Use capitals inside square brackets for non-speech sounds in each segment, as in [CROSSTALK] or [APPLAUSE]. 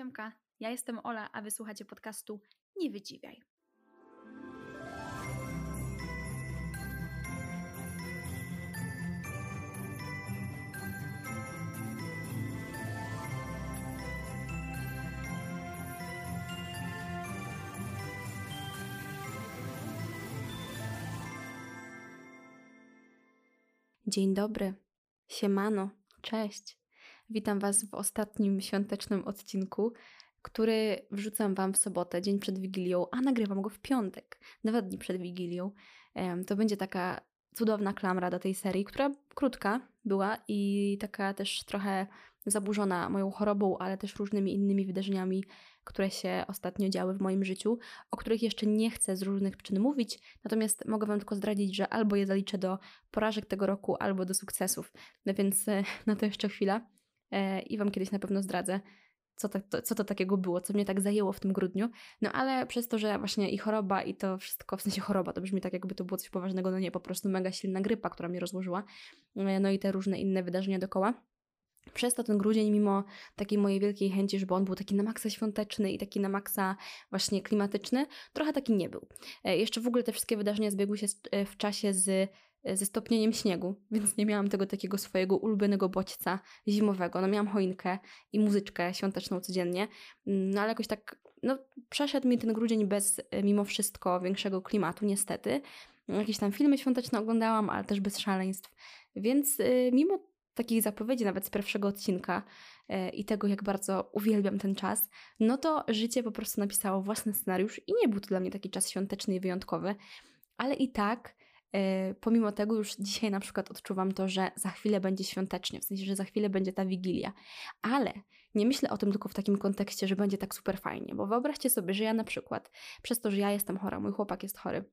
Siemka, ja jestem Ola, a wysłuchacie podcastu Nie Wydziwiaj. Dzień dobry, siemano, cześć. Witam Was w ostatnim świątecznym odcinku, który wrzucam Wam w sobotę, dzień przed Wigilią, a nagrywam go w piątek, dwa dni przed Wigilią. To będzie taka cudowna klamra do tej serii, która krótka była i taka też trochę zaburzona moją chorobą, ale też różnymi innymi wydarzeniami, które się ostatnio działy w moim życiu, o których jeszcze nie chcę z różnych przyczyn mówić, natomiast mogę Wam tylko zdradzić, że albo je zaliczę do porażek tego roku, albo do sukcesów. No więc [LAUGHS] na to jeszcze chwila i Wam kiedyś na pewno zdradzę, co to, co to takiego było, co mnie tak zajęło w tym grudniu. No ale przez to, że właśnie i choroba, i to wszystko, w sensie choroba, to brzmi tak, jakby to było coś poważnego, no nie, po prostu mega silna grypa, która mnie rozłożyła, e, no i te różne inne wydarzenia dookoła. Przez to ten grudzień, mimo takiej mojej wielkiej chęci, żeby on był taki na maksa świąteczny i taki na maksa właśnie klimatyczny, trochę taki nie był. E, jeszcze w ogóle te wszystkie wydarzenia zbiegły się e, w czasie z ze stopnieniem śniegu, więc nie miałam tego takiego swojego ulubionego bodźca zimowego. No miałam choinkę i muzyczkę świąteczną codziennie, mm, no ale jakoś tak, no przeszedł mi ten grudzień bez e, mimo wszystko większego klimatu, niestety. Jakieś tam filmy świąteczne oglądałam, ale też bez szaleństw. Więc mimo takich zapowiedzi nawet z pierwszego odcinka e, i tego, jak bardzo uwielbiam ten czas, no to życie po prostu napisało własny scenariusz i nie był to dla mnie taki czas świąteczny i wyjątkowy, ale i tak e, pomimo tego już dzisiaj na przykład odczuwam to, że za chwilę będzie świątecznie, w sensie, że za chwilę będzie ta wigilia, ale nie myślę o tym tylko w takim kontekście, że będzie tak super fajnie, bo wyobraźcie sobie, że ja na przykład, przez to, że ja jestem chora, mój chłopak jest chory,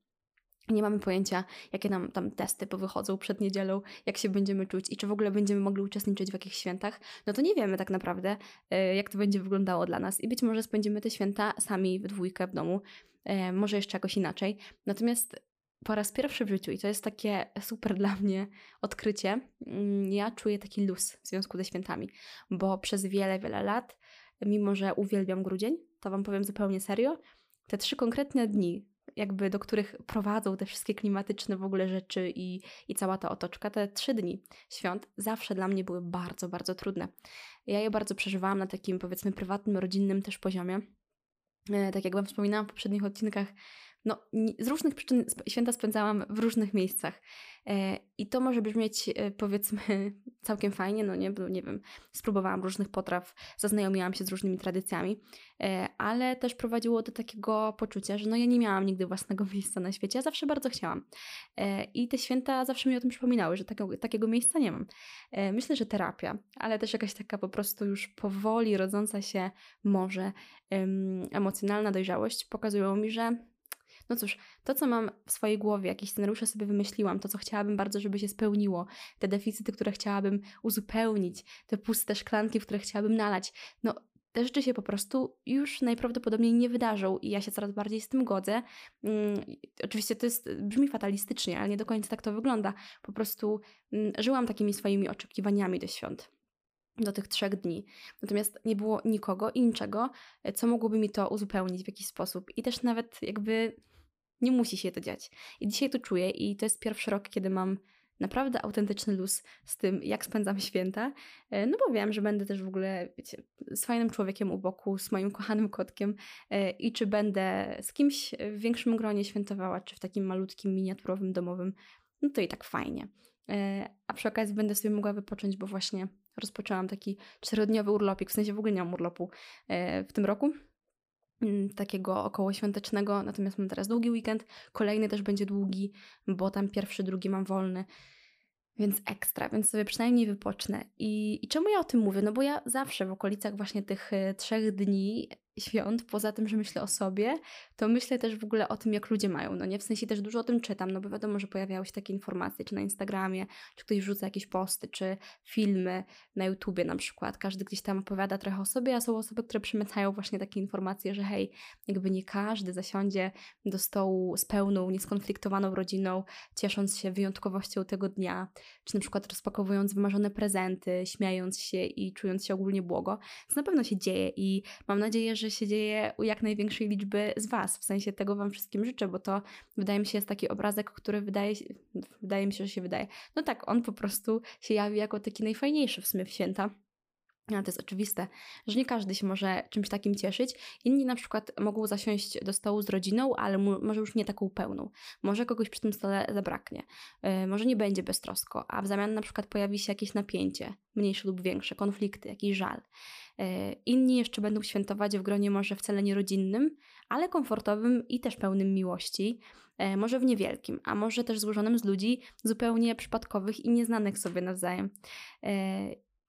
nie mamy pojęcia, jakie nam tam testy powychodzą przed niedzielą, jak się będziemy czuć i czy w ogóle będziemy mogli uczestniczyć w jakichś świętach. No to nie wiemy tak naprawdę, e, jak to będzie wyglądało dla nas. I być może spędzimy te święta sami w dwójkę w domu, e, może jeszcze jakoś inaczej. Natomiast po raz pierwszy w życiu, i to jest takie super dla mnie odkrycie, mm, ja czuję taki luz w związku ze świętami, bo przez wiele, wiele lat, mimo że uwielbiam grudzień, to Wam powiem zupełnie serio, te trzy konkretne dni, jakby do których prowadzą te wszystkie klimatyczne w ogóle rzeczy i, i cała ta otoczka, te trzy dni świąt zawsze dla mnie były bardzo, bardzo trudne. Ja je bardzo przeżywałam na takim powiedzmy prywatnym, rodzinnym też poziomie. E, tak jak Wam wspominałam w poprzednich odcinkach, no, z różnych przyczyn święta spędzałam w różnych miejscach. E, I to może brzmieć e, powiedzmy [LAUGHS] całkiem fajnie, no nie, nie wiem, spróbowałam różnych potraw, zaznajomiłam się z różnymi tradycjami, e, ale też prowadziło do takiego poczucia, że no ja nie miałam nigdy własnego [LAUGHS] miejsca na świecie, ja zawsze bardzo chciałam. I te święta zawsze mi o tym przypominały, że takiego, takiego miejsca nie mam. Myślę, że terapia, ale też jakaś taka po prostu już powoli rodząca się może emocjonalna dojrzałość pokazują mi, że no cóż, to co mam w swojej głowie, jakieś scenariusze sobie wymyśliłam, to co chciałabym bardzo, żeby się spełniło, te deficyty, które chciałabym uzupełnić, te puste szklanki, w które chciałabym nalać, no te rzeczy się po prostu już najprawdopodobniej nie wydarzą i ja się coraz bardziej z tym godzę. Hmm, oczywiście to jest, brzmi fatalistycznie, ale nie do końca tak to wygląda. Po prostu hmm, żyłam takimi swoimi oczekiwaniami do świąt do tych trzech dni. Natomiast nie było nikogo i niczego, co mogłoby mi to uzupełnić w jakiś sposób. I też nawet jakby nie musi się to dziać. I dzisiaj to czuję i to jest pierwszy rok, kiedy mam naprawdę autentyczny luz z tym, jak spędzam święta, e, no bo wiem, że będę też w ogóle, wiecie, z fajnym człowiekiem u boku, z moim kochanym kotkiem e, i czy będę z kimś w większym gronie świętowała, czy w takim malutkim, miniaturowym, domowym, no to i tak fajnie. E, a przy okazji będę sobie mogła wypocząć, bo właśnie rozpoczęłam taki czterodniowy urlopik, w sensie w ogóle nie mam urlopu w tym roku, Mm, takiego okołoświątecznego, natomiast mam teraz długi weekend, kolejny też będzie długi, bo tam pierwszy, drugi mam wolny, więc ekstra, więc sobie przynajmniej wypocznę. I, I czemu ja o tym mówię? No bo ja zawsze w okolicach właśnie tych e, trzech dni świąt, poza tym, że myślę o sobie, to myślę też w ogóle o tym, jak ludzie mają. No nie, w sensie też dużo o tym czytam, no bo wiadomo, że pojawiały się takie informacje, czy na Instagramie, czy ktoś wrzuca jakieś posty, czy filmy na YouTubie na przykład. Każdy gdzieś tam opowiada trochę o sobie, a są osoby, które przemycają właśnie takie informacje, że hej, jakby nie każdy zasiądzie do stołu z pełną, nieskonfliktowaną rodziną, ciesząc się wyjątkowością tego dnia, czy na przykład rozpakowując wymarzone prezenty, śmiejąc się i czując się ogólnie błogo. To na pewno się dzieje i mam nadzieję, że się dzieje u jak największej liczby z Was. W sensie tego Wam wszystkim życzę, bo to wydaje mi się jest taki obrazek, który wydaje, wydaje mi się, że się wydaje. No tak, on po prostu się jawi jako taki najfajniejszy w sumie w święta. No, to jest oczywiste, że nie każdy się może czymś takim cieszyć. Inni na przykład mogą zasiąść do stołu z rodziną, ale mu, może już nie taką pełną. Może kogoś przy tym stole zabraknie. Yy, może nie będzie beztrosko, a w zamian na przykład pojawi się jakieś napięcie, mniejsze lub większe, konflikty, jakiś żal. Yy, inni jeszcze będą świętować w gronie może wcale nie rodzinnym, ale komfortowym i też pełnym miłości. Yy, może w niewielkim, a może też złożonym z ludzi zupełnie przypadkowych i nieznanych sobie nawzajem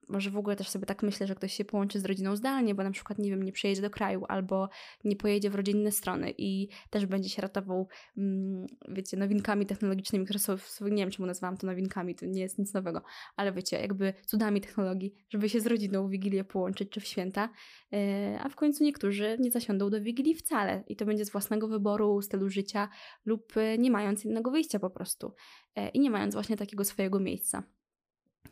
może w ogóle też sobie tak myślę, że ktoś się połączy z rodziną zdalnie, bo na przykład, nie wiem, nie przyjedzie do kraju albo nie pojedzie w rodzinne strony i też będzie się ratował, mm, wiecie, nowinkami technologicznymi, które są, nie wiem czemu nazwałam to nowinkami, to nie jest nic nowego, ale wiecie, jakby cudami technologii, żeby się z rodziną w Wigilię połączyć czy w święta, e, a w końcu niektórzy nie zasiądą do Wigilii wcale i to będzie z własnego wyboru, stylu życia lub e, nie mając innego wyjścia po prostu e, i nie mając właśnie takiego swojego miejsca.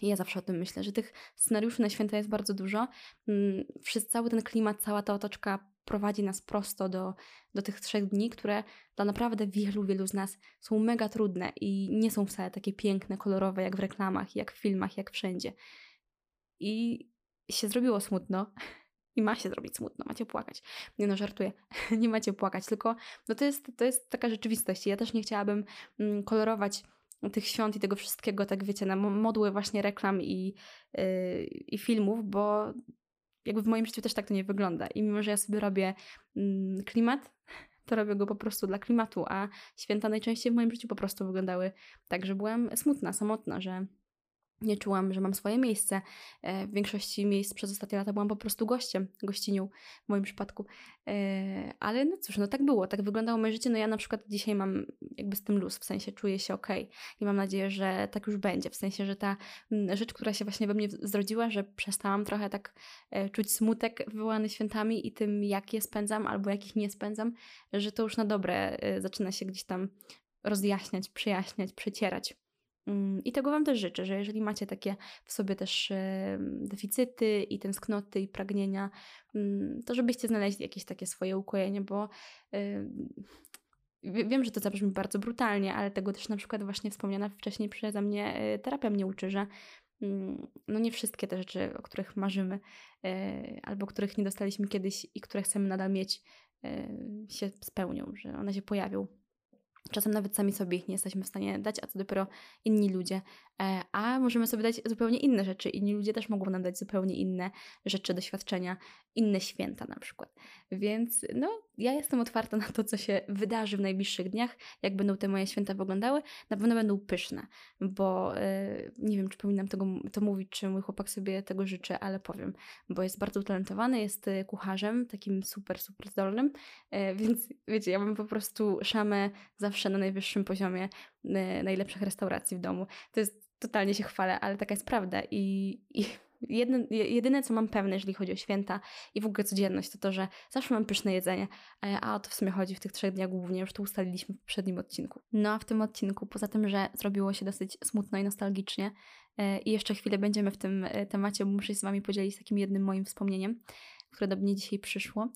Ja zawsze o tym myślę, że tych scenariuszy na święta jest bardzo dużo. Mm, Wszyscy, cały ten klimat, cała ta otoczka prowadzi nas prosto do, do tych trzech dni, które dla naprawdę wielu, wielu z nas są mega trudne i nie są wcale takie piękne, kolorowe jak w reklamach, jak w filmach, jak wszędzie. I się zrobiło smutno. I ma się zrobić smutno, macie płakać. Nie no, żartuję, [LAUGHS] nie macie płakać, tylko no to, jest, to jest taka rzeczywistość. Ja też nie chciałabym mm, kolorować tych świąt i tego wszystkiego, tak wiecie, na modły właśnie reklam i, yy, i filmów, bo jakby w moim życiu też tak to nie wygląda. I mimo, że ja sobie robię yy, klimat, to robię go po prostu dla klimatu, a święta najczęściej w moim życiu po prostu wyglądały tak, że byłam smutna, samotna, że nie czułam, że mam swoje miejsce. E, w większości miejsc przez ostatnie lata byłam po prostu gościem, gościnią w moim przypadku. E, ale no cóż, no tak było, tak wyglądało moje życie. No ja na przykład dzisiaj mam jakby z tym luz, w sensie czuję się ok i mam nadzieję, że tak już będzie. W sensie, że ta mm, rzecz, która się właśnie we mnie zrodziła, że przestałam trochę tak e, czuć smutek wywołany świętami i tym, jak je spędzam albo jakich nie spędzam, że to już na dobre zaczyna się gdzieś tam rozjaśniać, przyjaśniać, przecierać. Mm, I tego Wam też życzę, że jeżeli macie takie w sobie też deficyty i tęsknoty i pragnienia, mm, to żebyście znaleźli jakieś takie swoje ukojenie, bo wiem, że to zabrzmi bardzo brutalnie, ale tego też na przykład właśnie wspomniana wcześniej przeze mnie e, terapia mnie uczy, że mm, no nie wszystkie te rzeczy, o których marzymy e, albo których nie dostaliśmy kiedyś i które chcemy nadal mieć, e, się spełnią, że one się pojawią. Czasem nawet sami sobie ich nie jesteśmy w stanie dać, a co dopiero inni ludzie. E, a możemy sobie dać zupełnie inne rzeczy. Inni ludzie też mogą nam dać zupełnie inne rzeczy, doświadczenia, inne święta na przykład. Więc no, ja jestem otwarta na to, co się wydarzy w najbliższych dniach, jak będą te moje święta wyglądały. Na pewno będą pyszne, bo yy, nie wiem, czy powinnam tego, to mówić, czy mój chłopak sobie tego życzy, ale powiem, bo jest bardzo utalentowany, jest e, kucharzem, takim super, super zdolnym, yy, więc wiecie, ja mam po prostu szamę zawsze na najwyższym poziomie najlepszych restauracji w domu. To jest totalnie się chwalę, ale taka jest prawda i, i [LAUGHS] Jedne, jedyne, co mam pewne, jeżeli chodzi o święta i w ogóle codzienność, to to, że zawsze mam pyszne jedzenie, e, a o to w sumie chodzi w tych trzech dniach głównie, już to ustaliliśmy w poprzednim odcinku. No a w tym odcinku, poza tym, że zrobiło się dosyć smutno i nostalgicznie e, i jeszcze chwilę będziemy w tym e, temacie, bo muszę się z Wami podzielić takim jednym moim wspomnieniem, które do mnie dzisiaj przyszło.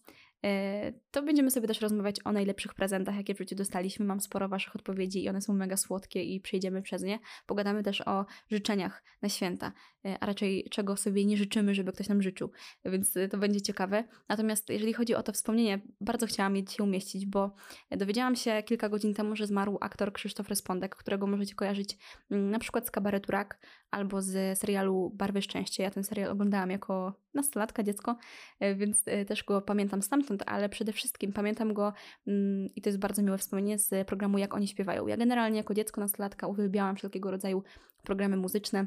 E, to będziemy sobie też rozmawiać o najlepszych prezentach, jakie w życiu dostaliśmy. Mam sporo Waszych odpowiedzi i one są mega słodkie i przejdziemy przez nie. Pogadamy też o życzeniach na święta, e, a raczej czego sobie nie życzymy, żeby ktoś nam życzył, więc to będzie ciekawe. Natomiast jeżeli chodzi o to wspomnienie, bardzo chciałam je dzisiaj umieścić, bo dowiedziałam się kilka godzin temu, że zmarł aktor Krzysztof Respondek, którego możecie kojarzyć mm, na przykład z Kabaretu Rak albo z serialu Barwy Szczęście. Ja ten serial oglądałam jako nastolatka, dziecko, e, więc też go pamiętam stamtąd ale przede wszystkim pamiętam go mm, i to jest bardzo miłe wspomnienie z programu Jak oni śpiewają. Ja generalnie jako dziecko, nastolatka uwielbiałam wszelkiego rodzaju programy muzyczne.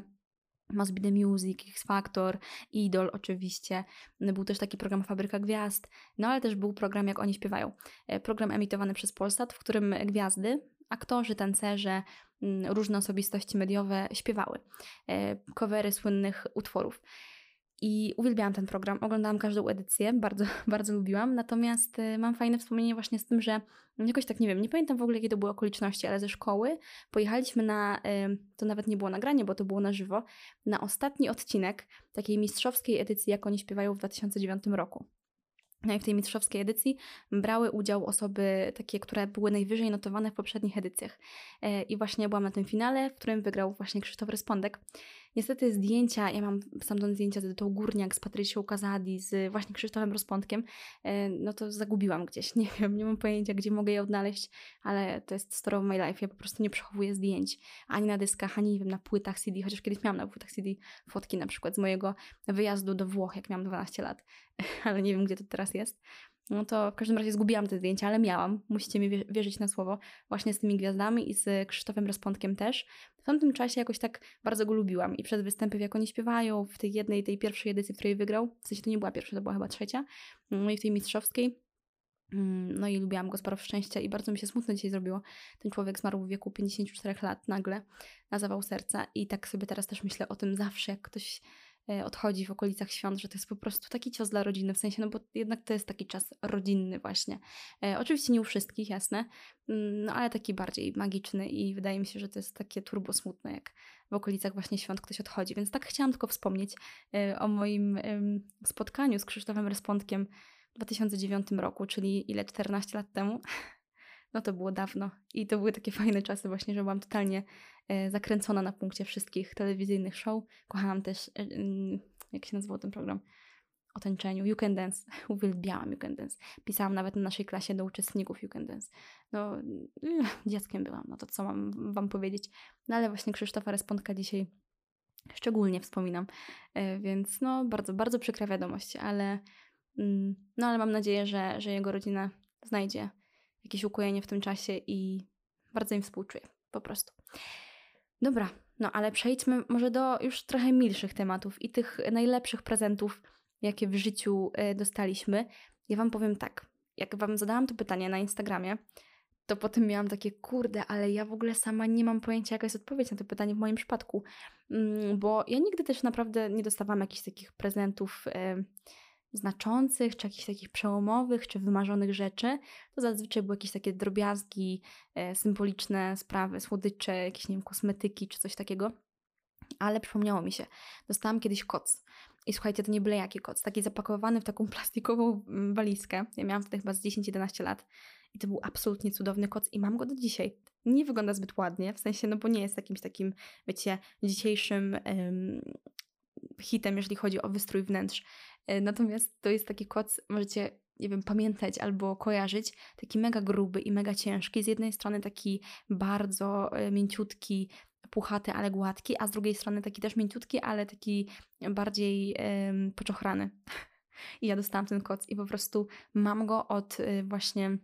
Must Be The Music, X Factor, Idol oczywiście. Był też taki program Fabryka Gwiazd, no ale też był program Jak Oni Śpiewają. E, program emitowany przez Polsat, w którym gwiazdy, aktorzy, tancerze, mm, różne osobistości mediowe śpiewały e, covery słynnych utworów. I uwielbiałam ten program, oglądałam każdą edycję, bardzo, [LAUGHS] bardzo lubiłam. Natomiast y, mam fajne wspomnienie właśnie z tym, że jakoś tak nie wiem, nie pamiętam w ogóle jakie to były okoliczności, ale ze szkoły pojechaliśmy na, to nawet nie było nagranie, bo to było na żywo, na ostatni odcinek takiej mistrzowskiej edycji, jak oni śpiewają w 2009 roku. No i w tej mistrzowskiej edycji brały udział osoby takie, które były najwyżej notowane w poprzednich edycjach. E, I właśnie byłam na tym finale, w którym wygrał właśnie Krzysztof Respondek. Niestety zdjęcia, ja mam stamtąd zdjęcia z Edytą Górniak, z Patrycją Kazadi, z właśnie Krzysztofem Rozpątkiem, e, no to zagubiłam gdzieś, [LAUGHS] nie wiem, nie mam pojęcia, gdzie mogę je odnaleźć, ale to jest story of my life, ja po prostu nie przechowuję zdjęć, ani na dyskach, ani nie wiem, na płytach CD, chociaż kiedyś miałam na płytach CD fotki na przykład z mojego wyjazdu do Włoch, jak miałam 12 lat, [LAUGHS] ale nie wiem, gdzie to teraz jest. No to w każdym razie zgubiłam te zdjęcia, ale miałam. Musicie mi wierzyć na słowo. Właśnie z tymi gwiazdami i z Krzysztofem Respondkiem też. W tamtym czasie jakoś tak bardzo go lubiłam. I przed występem, jak oni śpiewają, w tej jednej, tej pierwszej edycji, w której wygrał, w sensie to nie była pierwsza, to była chyba trzecia, no i w tej mistrzowskiej, mm, no i lubiłam go z szczęścia i bardzo mi się smutno dzisiaj zrobiło. Ten człowiek zmarł w wieku 54 lat nagle na zawał serca i tak sobie teraz też myślę o tym zawsze, jak ktoś odchodzi w okolicach świąt, że to jest po prostu taki cios dla rodziny, w sensie, no bo jednak to jest taki czas rodzinny właśnie. E, oczywiście nie u wszystkich, jasne, mm, no ale taki bardziej magiczny i wydaje mi się, że to jest takie turbo smutne, jak w okolicach właśnie świąt ktoś odchodzi. Więc tak chciałam tylko wspomnieć e, o moim spotkaniu z Krzysztofem Respondkiem w 2009 roku, czyli ile, 14 lat temu. No to było dawno i to były takie [LAUGHS] fajne czasy właśnie, że byłam totalnie E, zakręcona na punkcie wszystkich telewizyjnych show. Kochałam też, e, jak się nazywał ten program? O tańczeniu. You Can Dance. [LAUGHS] Uwielbiałam You Can Dance. Pisałam nawet na naszej klasie do uczestników You Can Dance. No, dzieckiem byłam, no to co mam Wam powiedzieć. No ale właśnie Krzysztofa Respondka dzisiaj szczególnie wspominam. E, więc no, bardzo, bardzo przykra wiadomość, ale mm, no ale mam nadzieję, że, że jego rodzina znajdzie jakieś ukojenie w tym czasie i bardzo im współczuję. Po prostu. Dobra, no ale przejdźmy może do już trochę milszych tematów i tych najlepszych prezentów, jakie w życiu e, dostaliśmy. Ja Wam powiem tak, jak Wam zadałam to pytanie na Instagramie, to potem miałam takie, kurde, ale ja w ogóle sama nie mam pojęcia, jaka jest odpowiedź na to pytanie w moim przypadku, mm, bo ja nigdy też naprawdę nie dostawałam jakichś takich prezentów e, znaczących, czy jakichś takich przełomowych, czy wymarzonych rzeczy, to zazwyczaj były jakieś takie drobiazgi, e, symboliczne sprawy, słodycze, jakieś, nie wiem, kosmetyki, czy coś takiego. Ale przypomniało mi się, dostałam kiedyś koc. I słuchajcie, to nie byle jaki koc, taki zapakowany w taką [LAUGHS] plastikową mm, walizkę. Ja miałam wtedy chyba z 10-11 lat i to był absolutnie cudowny koc i mam go do dzisiaj. Nie wygląda zbyt ładnie, w sensie, no bo nie jest jakimś takim, wiecie, dzisiejszym hitem, jeżeli chodzi o wystrój wnętrz. E, natomiast to jest taki koc, możecie, nie wiem, pamiętać albo kojarzyć, taki mega gruby i mega ciężki. Z jednej strony taki bardzo e, mięciutki, puchaty, ale gładki, a z drugiej strony taki też mięciutki, ale taki bardziej poczochrany. [LAUGHS] I ja dostałam ten koc i po prostu mam go od y, właśnie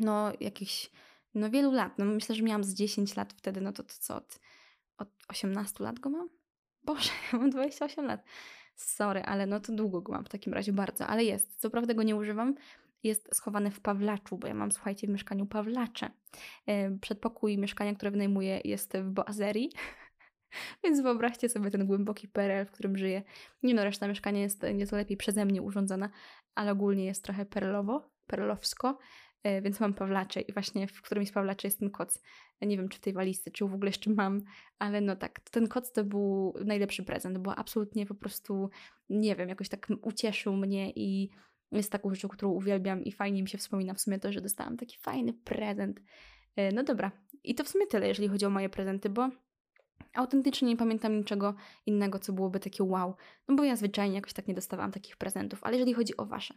no jakichś no wielu lat. No myślę, że miałam z 10 lat wtedy, no to, to co, od, od 18 lat go mam? Boże, ja [LAUGHS] mam 28 lat. Sorry, ale no to długo go mam w takim razie bardzo, ale jest. Co prawda go nie używam. Jest schowany w Pawlaczu, bo ja mam, słuchajcie, w mieszkaniu Pawlacze. Przedpokój mieszkania, które wynajmuję, jest w Boazerii. [LAUGHS] Więc wyobraźcie sobie ten głęboki PRL, w którym żyję. Nie no, reszta mieszkania jest nieco lepiej przeze mnie urządzona, ale ogólnie jest trochę perlowo, perlowsko. E, więc mam Pawlacze i właśnie w którymś Pawlacze jest ten koc. Nie wiem, czy w tej walizce, czy w ogóle jeszcze mam, ale no tak, ten koc to był najlepszy prezent, bo absolutnie po prostu, nie wiem, jakoś tak ucieszył mnie i jest taką rzeczą, którą uwielbiam i fajnie mi się wspomina w sumie to, że dostałam taki fajny prezent. E, no dobra, i to w sumie tyle, jeżeli chodzi o moje prezenty, bo Autentycznie nie pamiętam niczego innego, co byłoby takie wow, no bo ja zwyczajnie jakoś tak nie dostawałam takich prezentów. Ale jeżeli chodzi o Wasze,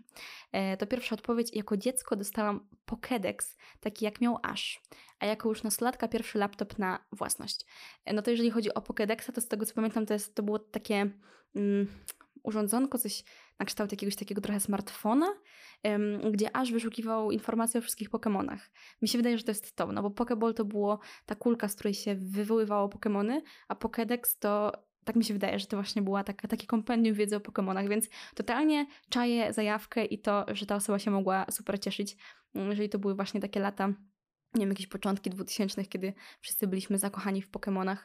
e, to pierwsza odpowiedź, jako dziecko dostałam Pokédex, taki jak miał Ash, a jako już nastolatka pierwszy laptop na własność. E, no to jeżeli chodzi o Pokédexa, to z tego co pamiętam, to, jest, to było takie mm, urządzonko, coś na kształt jakiegoś takiego trochę smartfona, gdzie aż wyszukiwał informacje o wszystkich Pokémonach. Mi się wydaje, że to jest to, no bo Pokéball to było ta kulka, z której się wywoływało Pokémony, a Pokédex to Tak mi się wydaje, że to właśnie była taka, takie kompendium wiedzy o Pokémonach, więc totalnie czaję zajawkę i to, że ta osoba się mogła super cieszyć, mm, jeżeli to były właśnie takie lata, nie wiem, jakieś początki 2000, kiedy wszyscy byliśmy zakochani w Pokémonach.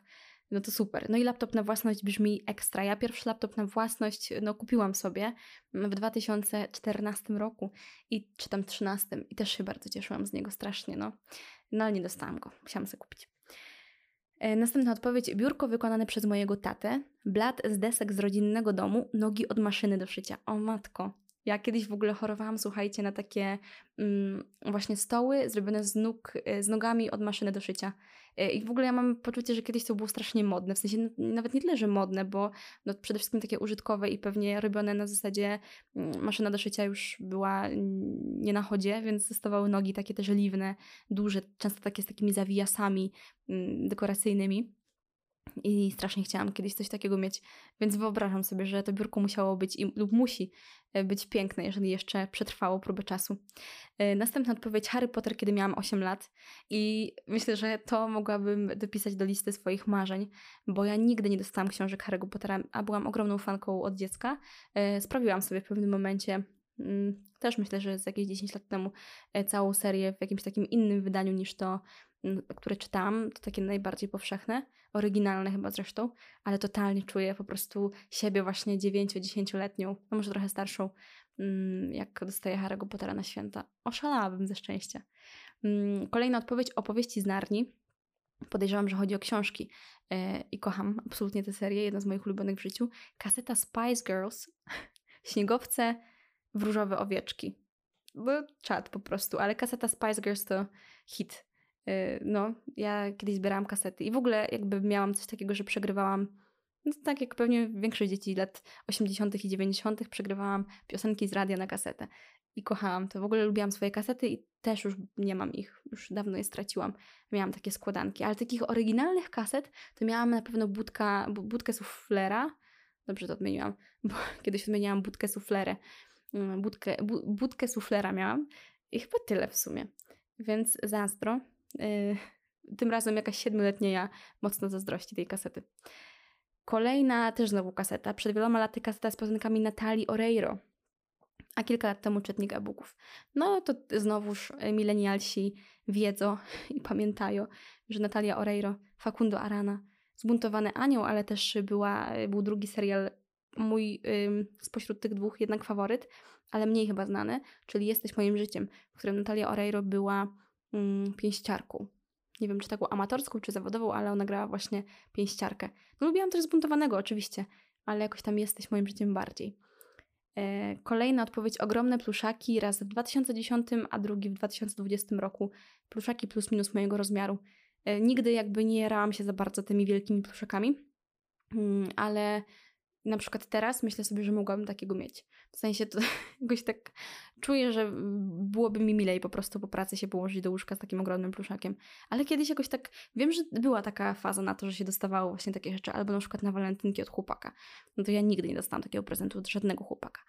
No to super. No i laptop na własność brzmi ekstra. Ja pierwszy laptop na własność no, kupiłam sobie w 2014 roku i czy tam 13 i też się bardzo cieszyłam z niego strasznie, no. No ale nie dostałam go. Musiałam sobie kupić. E, następna odpowiedź. Biurko wykonane przez mojego tatę, blat z desek z rodzinnego domu, nogi od maszyny do szycia. O matko, ja kiedyś w ogóle chorowałam, słuchajcie, na takie mm, właśnie stoły zrobione z, nóg, e, z nogami od maszyny do szycia. E, I w ogóle ja mam poczucie, że kiedyś to było strasznie modne. W sensie nawet nie tyle, że modne, bo no, przede wszystkim takie użytkowe i pewnie robione na zasadzie mm, maszyna do szycia już była nie na chodzie, więc zostawały nogi takie też liwne, duże, często takie z takimi zawijasami mm, dekoracyjnymi. I strasznie chciałam kiedyś coś takiego mieć, więc wyobrażam sobie, że to biurko musiało być i, lub musi e, być piękne, jeżeli jeszcze przetrwało próbę czasu. E, następna odpowiedź Harry Potter, kiedy miałam 8 lat i myślę, że to mogłabym dopisać do listy swoich marzeń, bo ja nigdy nie dostałam książek Harry'ego Pottera, a byłam ogromną fanką od dziecka. E, sprawiłam sobie w pewnym momencie mm, też myślę, że z jakieś 10 lat temu całą serię w jakimś takim innym wydaniu niż to, które czytałam, to takie najbardziej powszechne, oryginalne chyba zresztą, ale totalnie czuję po prostu siebie właśnie 9-10-letnią, no może trochę starszą, mm, jak dostaję Harry'ego Pottera na święta. Oszalałabym ze szczęścia. Mm, kolejna odpowiedź, opowieści z Narni. Podejrzewam, że chodzi o książki e, i kocham absolutnie tę serię, jedna z moich ulubionych w życiu. Kaseta Spice Girls, [LAUGHS] Śniegowce w różowe owieczki. No, czad po prostu, ale kaseta Spice Girls to hit. Y, no, ja kiedyś zbierałam kasety i w ogóle jakby miałam coś takiego, że przegrywałam, no tak jak pewnie większość dzieci lat 80. i 90., przegrywałam piosenki z radia na kasetę. I kochałam to. W ogóle lubiłam swoje kasety i też już nie mam ich. Już dawno je straciłam. Miałam takie składanki. Ale takich oryginalnych kaset to miałam na pewno budka, budkę suflera. Dobrze to odmieniłam, [LAUGHS] bo kiedyś odmieniałam budkę suflerę. Mm, budkę, bu, budkę suflera miałam. I chyba tyle w sumie. Więc zazdro. Yy, tym razem jakaś siedmioletnia mocno zazdrości tej kasety. Kolejna też znowu kaseta. Przed wieloma laty kaseta z piosenkami Natalii Oreiro, a kilka lat temu czytnik e-booków. No to znowuż milenialsi wiedzą i pamiętają, że Natalia Oreiro, Facundo Arana, Zbuntowany Anioł, ale też była, był drugi serial mój ym, spośród tych dwóch jednak faworyt, ale mniej chyba znany, czyli Jesteś moim życiem, w którym Natalia Oreiro była mm. Nie wiem, czy taką amatorską, czy zawodową, ale ona grała właśnie pięściarkę. No, lubiłam też zbuntowanego, oczywiście, ale jakoś tam jesteś moim życiem bardziej. E, kolejna odpowiedź. Ogromne pluszaki, raz w 2010, a drugi w 2020 roku. Pluszaki plus minus mojego rozmiaru. E, nigdy jakby nie jarałam się za bardzo tymi wielkimi pluszakami, mm, ale na przykład teraz myślę sobie, że mogłabym takiego mieć. W sensie to [LAUGHS] jakoś tak czuję, że byłoby mi milej po prostu po pracy się położyć do łóżka z takim ogromnym pluszakiem. Ale kiedyś jakoś tak, wiem, że była taka faza na to, że się dostawało właśnie takie rzeczy, albo na przykład na walentynki od chłopaka. No to ja nigdy nie dostałam takiego prezentu od żadnego chłopaka.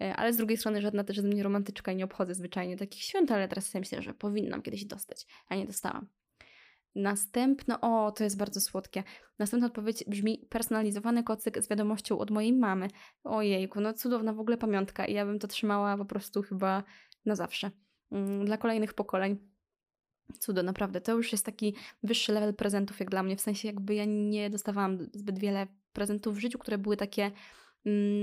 E, ale z drugiej strony żadna też ze mnie romantyczka i nie obchodzę zwyczajnie takich świąt, ale teraz sobie myślę, że powinnam kiedyś dostać, a nie dostałam. Następna, o, to jest bardzo słodkie. Następna odpowiedź brzmi personalizowany kocyk z wiadomością od mojej mamy. Ojejku, no cudowna w ogóle pamiątka i ja bym to trzymała po prostu chyba na zawsze. Mm, dla kolejnych pokoleń. Cudo, naprawdę. To już jest taki wyższy level prezentów jak dla mnie. W sensie jakby ja nie dostawałam zbyt wiele prezentów w życiu, które były takie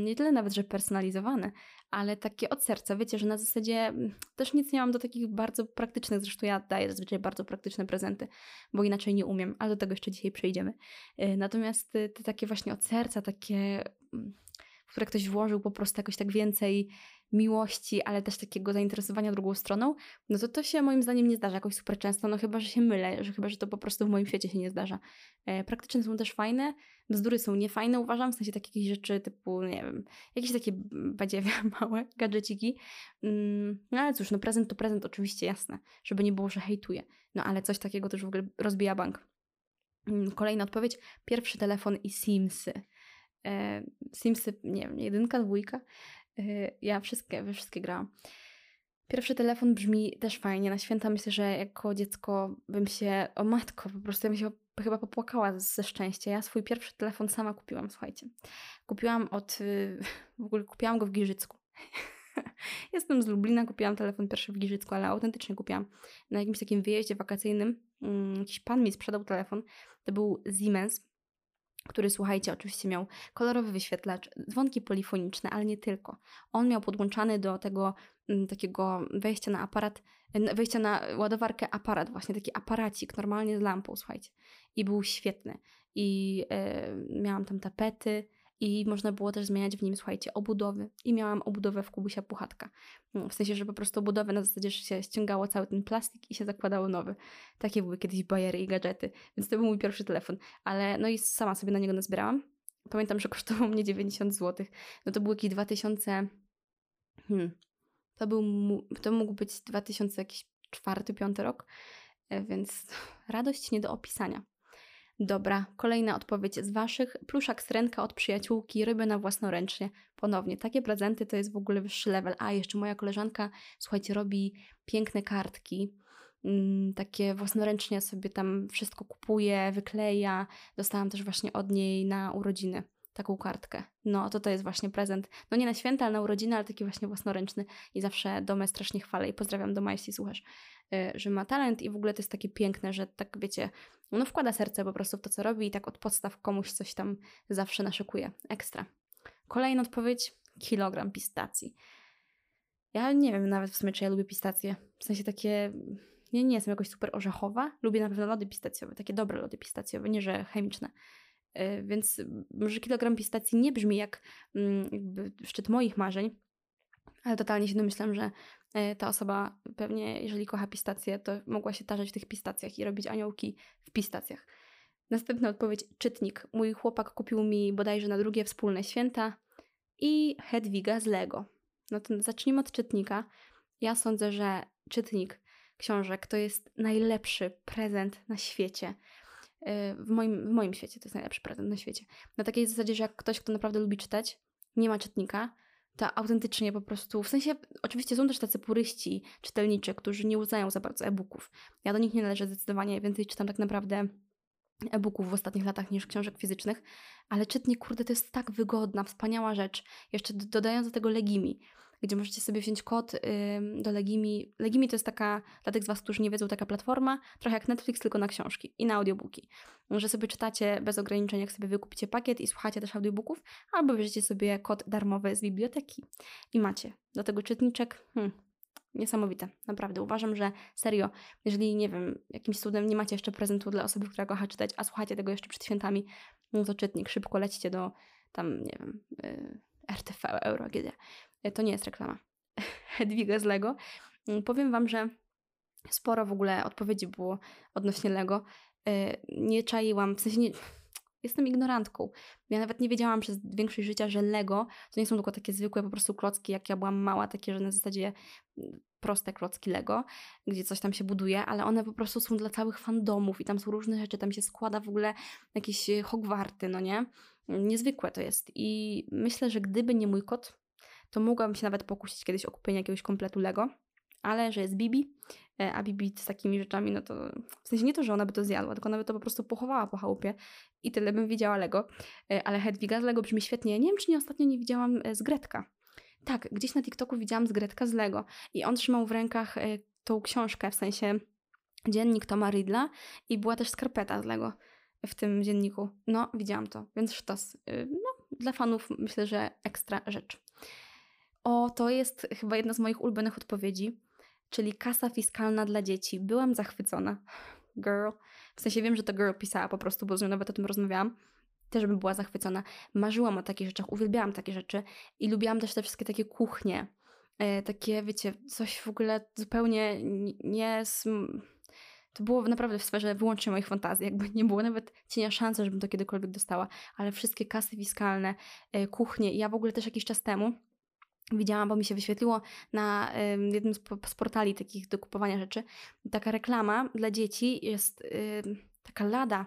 nie tyle nawet, że personalizowane, ale takie od serca. Wiecie, że na zasadzie mm, też nic nie mam do takich bardzo praktycznych, zresztą ja daję zazwyczaj bardzo praktyczne prezenty, bo inaczej nie umiem, ale do tego jeszcze dzisiaj przejdziemy. Y, natomiast y, te takie właśnie od serca, takie, mm, w które ktoś włożył po prostu jakoś tak więcej miłości, ale też takiego zainteresowania drugą stroną, no to to się moim zdaniem nie zdarza jakoś super często, no chyba, że się mylę, że chyba, że to po prostu w moim świecie się nie zdarza. E, praktyczne są też fajne, bzdury są niefajne, uważam, w sensie takie jakieś rzeczy typu, nie wiem, jakieś takie badziewia [LAUGHS] małe, gadżeciki. Mm, no ale cóż, no prezent to prezent, oczywiście, jasne, żeby nie było, że hejtuję. No ale coś takiego też w ogóle rozbija bank. Mm, kolejna odpowiedź, pierwszy telefon i Simsy. E, Simsy, nie wiem, jedynka, dwójka. Y, ja wszystkie, we wszystkie grałam. Pierwszy telefon brzmi też fajnie. Na święta myślę, że jako dziecko bym się, o matko, po prostu ja bym się chyba popłakała ze szczęścia. Ja swój pierwszy telefon sama kupiłam, słuchajcie. Kupiłam od, y, [LAUGHS] w ogóle kupiłam go w Giżycku. [LAUGHS] Jestem z Lublina, kupiłam telefon pierwszy w Giżycku, ale autentycznie kupiłam. Na jakimś takim wyjeździe wakacyjnym mm, jakiś pan mi sprzedał telefon. To był Siemens, który słuchajcie, oczywiście miał kolorowy wyświetlacz, dzwonki polifoniczne, ale nie tylko. On miał podłączany do tego m, takiego wejścia na aparat, wejścia na ładowarkę aparat, właśnie taki aparacik, normalnie z lampą, słuchajcie. I był świetny. I e, miałam tam tapety, i można było też zmieniać w nim, słuchajcie, obudowy. I miałam obudowę w Kubusia Puchatka. No, w sensie, że po prostu obudowę na zasadzie, że się ściągało cały ten plastik i się zakładało nowy. Takie były kiedyś bajery i gadżety. Więc to był mój pierwszy telefon. Ale no i sama sobie na niego nazbierałam. Pamiętam, że kosztował mnie 90 zł. No to był jakiś 2000... Hmm. To, był, to mógł być 2004, 5 rok. E, więc [LAUGHS] radość nie do opisania. Dobra, kolejna odpowiedź z Waszych. Pluszak srenka od przyjaciółki, robiona własnoręcznie. Ponownie, takie prezenty to jest w ogóle wyższy level. A, jeszcze moja koleżanka, słuchajcie, robi piękne kartki. Mm, takie własnoręcznie sobie tam wszystko kupuje, wykleja. Dostałam też właśnie od niej na urodziny taką kartkę. No, to to jest właśnie prezent. No nie na święta, ale na urodziny, ale taki właśnie własnoręczny. I zawsze domę strasznie chwalę i pozdrawiam Doma, jeśli słuchasz, że ma talent i w ogóle to jest takie piękne, że tak wiecie, no wkłada serce po prostu w to, co robi i tak od podstaw komuś coś tam zawsze naszykuje. Ekstra. Kolejna odpowiedź, kilogram pistacji. Ja nie wiem nawet w sumie, czy ja lubię pistacje. W sensie takie, nie, nie jestem jakoś super orzechowa. Lubię na pewno lody pistacjowe, takie dobre lody pistacjowe, nie że chemiczne. Yy, więc może kilogram pistacji nie brzmi jak jakby szczyt moich marzeń, ale totalnie się domyślam, że ta osoba pewnie, jeżeli kocha pistacje, to mogła się tarzać w tych pistacjach i robić aniołki w pistacjach. Następna odpowiedź, czytnik. Mój chłopak kupił mi bodajże na drugie wspólne święta i Hedwiga z Lego. No to zacznijmy od czytnika. Ja sądzę, że czytnik książek to jest najlepszy prezent na świecie. E, w moim, w moim świecie to jest najlepszy prezent na świecie. Na takiej zasadzie, że jak ktoś, kto naprawdę lubi czytać, nie ma czytnika, to autentycznie po prostu, w sensie oczywiście są też tacy puryści czytelniczy, którzy nie uznają za bardzo e-booków. Ja do nich nie należę zdecydowanie, więcej czytam tak naprawdę e-booków w ostatnich latach niż książek fizycznych, ale czytnik, kurde, to jest tak wygodna, wspaniała rzecz. Jeszcze dodając do tego Legimi gdzie możecie sobie wziąć kod do Legimi. Legimi to jest taka, dla tych z Was, którzy nie wiedzą, taka platforma, trochę jak Netflix, tylko na książki i na audiobooki. Że sobie czytacie bez ograniczeń, jak sobie wykupicie pakiet i słuchacie też audiobooków, albo bierzecie sobie kod darmowy z biblioteki i macie. Do tego czytniczek, hmm, niesamowite, naprawdę. Uważam, że serio, jeżeli, nie wiem, jakimś cudem nie macie jeszcze prezentu dla osoby, która kocha czytać, a słuchacie tego jeszcze przed świętami, no to czytnik, szybko lecicie do tam, nie wiem, y, RTV, Euro, AGD E, to nie jest reklama. [LAUGHS] Hedwiga z Lego. Mm, powiem Wam, że sporo w ogóle odpowiedzi było odnośnie Lego. E, nie czaiłam, w sensie nie, jestem ignorantką. Ja nawet nie wiedziałam przez większość życia, że Lego to nie są tylko takie zwykłe po prostu klocki, jak ja byłam mała, takie, że na zasadzie mm, proste klocki Lego, gdzie coś tam się buduje, ale one po prostu są dla całych fandomów i tam są różne rzeczy, tam się składa w ogóle jakieś Hogwarty, no nie? Niezwykłe to jest i myślę, że gdyby nie mój kot, to mogłabym się nawet pokusić kiedyś o kupienie jakiegoś kompletu Lego, ale że jest Bibi, e, a Bibi z takimi rzeczami, no to w sensie nie to, że ona by to zjadła, tylko ona by to po prostu pochowała po chałupie i tyle bym widziała Lego. E, ale Hedwiga z Lego brzmi świetnie. Nie wiem, czy nie ostatnio nie widziałam e, z Gretka. Tak, gdzieś na TikToku widziałam z Gretka z Lego i on trzymał w rękach tą książkę, w sensie dziennik Toma Ridla i była też skarpeta z Lego w tym dzienniku. No, widziałam to, więc sztos. No, dla fanów myślę, że ekstra rzecz. O, to jest chyba jedna z moich ulubionych odpowiedzi, czyli kasa fiskalna dla dzieci. Byłam zachwycona. Girl. W sensie wiem, że to girl pisała po prostu, bo z nią nawet o tym rozmawiałam. Też bym była zachwycona. Marzyłam o takich rzeczach, uwielbiałam takie rzeczy i lubiłam też te wszystkie takie kuchnie. E, takie, wiecie, coś w ogóle zupełnie nie... To było naprawdę w sferze wyłącznie moich fantazji, jakby nie było nawet cienia szansy, żebym to kiedykolwiek dostała, ale wszystkie kasy fiskalne, e, kuchnie. Ja w ogóle też jakiś czas temu widziałam, bo mi się wyświetliło na jednym z, portali takich do kupowania rzeczy, taka reklama dla dzieci jest taka lada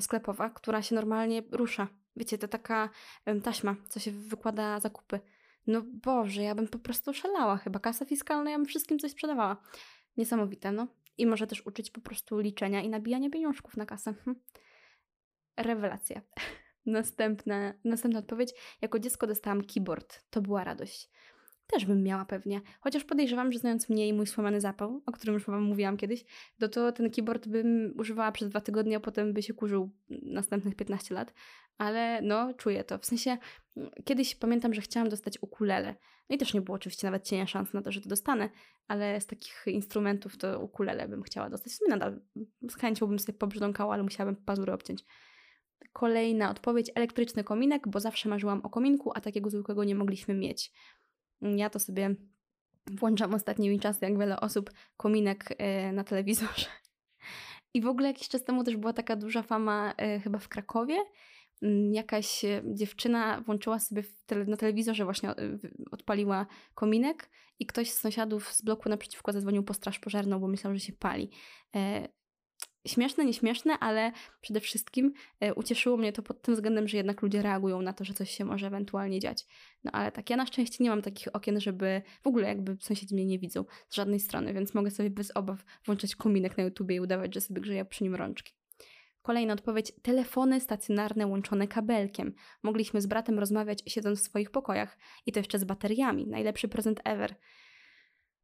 sklepowa, która się normalnie rusza. Wiecie, to taka taśma, co się wykłada zakupy. No Boże, ja bym po prostu szalała chyba. Kasa fiskalna, ja bym wszystkim coś sprzedawała. Niesamowite, no. I może też uczyć po prostu liczenia i nabijania pieniążków na kasę. Hm. Rewelacja. [LAUGHS] Następna, następna odpowiedź. Jako dziecko dostałam keyboard. To była radość też bym miała pewnie. Chociaż podejrzewam, że znając mnie i mój słomany zapał, o którym już Wam mówiłam kiedyś, to, to ten keyboard bym używała przez dwa tygodnie, a potem by się kurzył następnych 15 lat. Ale no, czuję to. W sensie, kiedyś pamiętam, że chciałam dostać ukulele. No i też nie było oczywiście nawet cienia szans na to, że to dostanę, ale z takich instrumentów to ukulele bym chciała dostać. W sumie nadal z chęcią bym sobie pobrzdąkała, ale musiałabym pazury obciąć. Kolejna odpowiedź, elektryczny kominek, bo zawsze marzyłam o kominku, a takiego zwykłego nie mogliśmy mieć. Ja to sobie włączam ostatnimi czasy, jak wiele osób, kominek e, na telewizorze. I w ogóle jakiś czas temu też była taka duża fama e, chyba w Krakowie. Mm, jakaś e, dziewczyna włączyła sobie na telewizorze, właśnie odpaliła kominek i ktoś z sąsiadów z bloku naprzeciwko zadzwonił po straż pożarną, bo myślał, że się pali śmieszne, nieśmieszne, ale przede wszystkim e, ucieszyło mnie to pod tym względem, że jednak ludzie reagują na to, że coś się może ewentualnie dziać. No ale tak, ja na szczęście nie mam takich okien, żeby w ogóle jakby sąsiedzi mnie nie widzą z żadnej strony, więc mogę sobie bez obaw włączać kominek na YouTubie i udawać, że sobie grzeję przy nim rączki. Kolejna odpowiedź. Telefony stacjonarne łączone kabelkiem. Mogliśmy z bratem rozmawiać siedząc w swoich pokojach i to jeszcze z bateriami. Najlepszy prezent ever.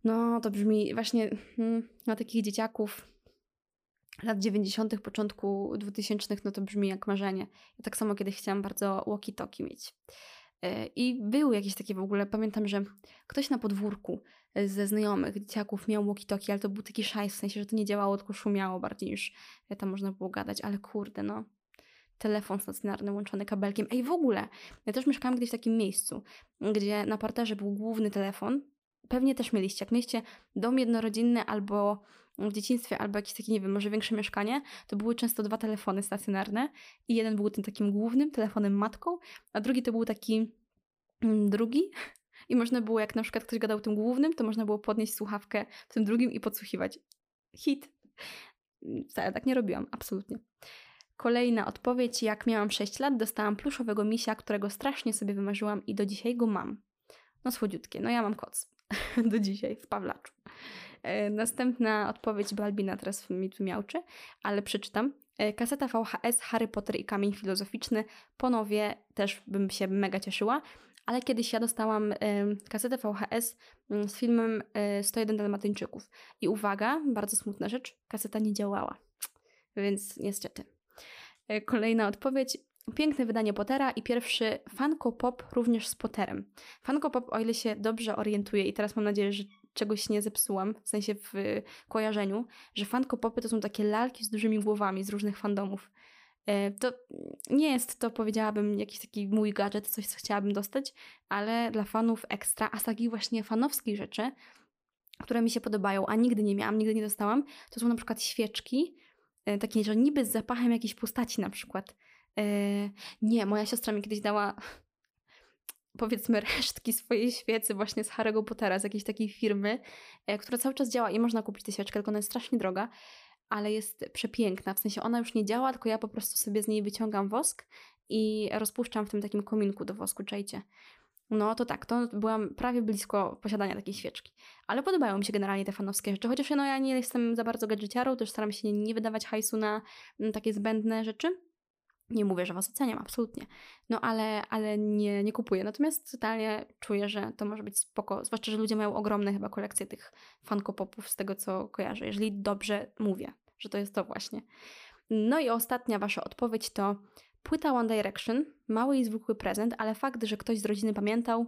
No, to brzmi właśnie hmm, na takich dzieciaków lat 90., początku 2000, no to brzmi jak marzenie. Ja tak samo kiedyś chciałam bardzo walkie-talkie mieć. E, I były jakieś takie w ogóle, pamiętam, że ktoś na podwórku e, ze znajomych dzieciaków miał walkie-talkie, ale to był taki szajs, w sensie, że to nie działało, tylko szumiało bardziej niż e, tam można było gadać, ale kurde, no. Telefon stacjonarny łączony kabelkiem. Ej, w ogóle, ja też mieszkałam gdzieś w takim miejscu, gdzie na parterze był główny telefon. Pewnie też mieliście. Jak mieliście dom jednorodzinny albo w dzieciństwie albo jakieś takie, nie wiem, może większe mieszkanie, to były często dwa telefony stacjonarne i jeden był tym takim głównym telefonem matką, a drugi to był taki mm, drugi i można było, jak na przykład ktoś gadał tym głównym, to można było podnieść słuchawkę w tym drugim i podsłuchiwać. Hit. Wcale tak nie robiłam, absolutnie. Kolejna odpowiedź. Jak miałam 6 lat, dostałam pluszowego misia, którego strasznie sobie wymarzyłam i do dzisiaj go mam. No słodziutkie. No ja mam koc. [LAUGHS] do dzisiaj w Pawlaczu. E, następna odpowiedź Balbina teraz mi tu miałczy, ale przeczytam. E, kaseta VHS Harry Potter i Kamień Filozoficzny. Ponowie też bym się mega cieszyła, ale kiedyś ja dostałam kasetę VHS mm, z filmem 101 e, Dalmatyńczyków. I uwaga, bardzo smutna rzecz, kaseta nie działała. Więc niestety. Kolejna odpowiedź. Piękne wydanie Pottera i pierwszy Funko Pop również z Potterem. Funko Pop, o ile się dobrze orientuję i teraz mam nadzieję, że czegoś nie zepsułam, w sensie w kojarzeniu, że Funko Popy to są takie lalki z dużymi głowami z różnych fandomów. E, to nie jest to, powiedziałabym, jakiś taki mój gadżet, coś, co chciałabym dostać, ale dla fanów ekstra, a z takich właśnie fanowskich rzeczy, które mi się podobają, a nigdy nie miałam, nigdy nie dostałam, to są na przykład świeczki, e, takie, że niby z zapachem jakiejś postaci na przykład. E, nie, moja siostra mi kiedyś dała powiedzmy [LAUGHS] resztki swojej świecy właśnie z Harry'ego Pottera, z jakiejś takiej firmy, e, która cały czas działa i można kupić tę świeczkę, tylko ona jest strasznie droga, ale jest przepiękna. W sensie ona już nie działa, tylko ja po prostu sobie z niej wyciągam wosk i rozpuszczam w tym takim kominku do wosku, czajcie. No to tak, to byłam prawie blisko posiadania takiej świeczki. Ale podobają mi się generalnie te fanowskie rzeczy, chociaż no, ja nie jestem za bardzo gadżeciarą, też staram się nie wydawać hajsu na takie zbędne rzeczy. Nie mówię, że Was oceniam, absolutnie. No ale, ale nie, nie kupuję. Natomiast totalnie czuję, że to może być spoko. Zwłaszcza, że ludzie mają ogromne chyba kolekcje tych Funko-Popów z tego, co kojarzę. Jeżeli dobrze mówię, że to jest to właśnie. No i ostatnia Wasza odpowiedź to płyta One Direction. Mały i zwykły prezent, ale fakt, że ktoś z rodziny pamiętał,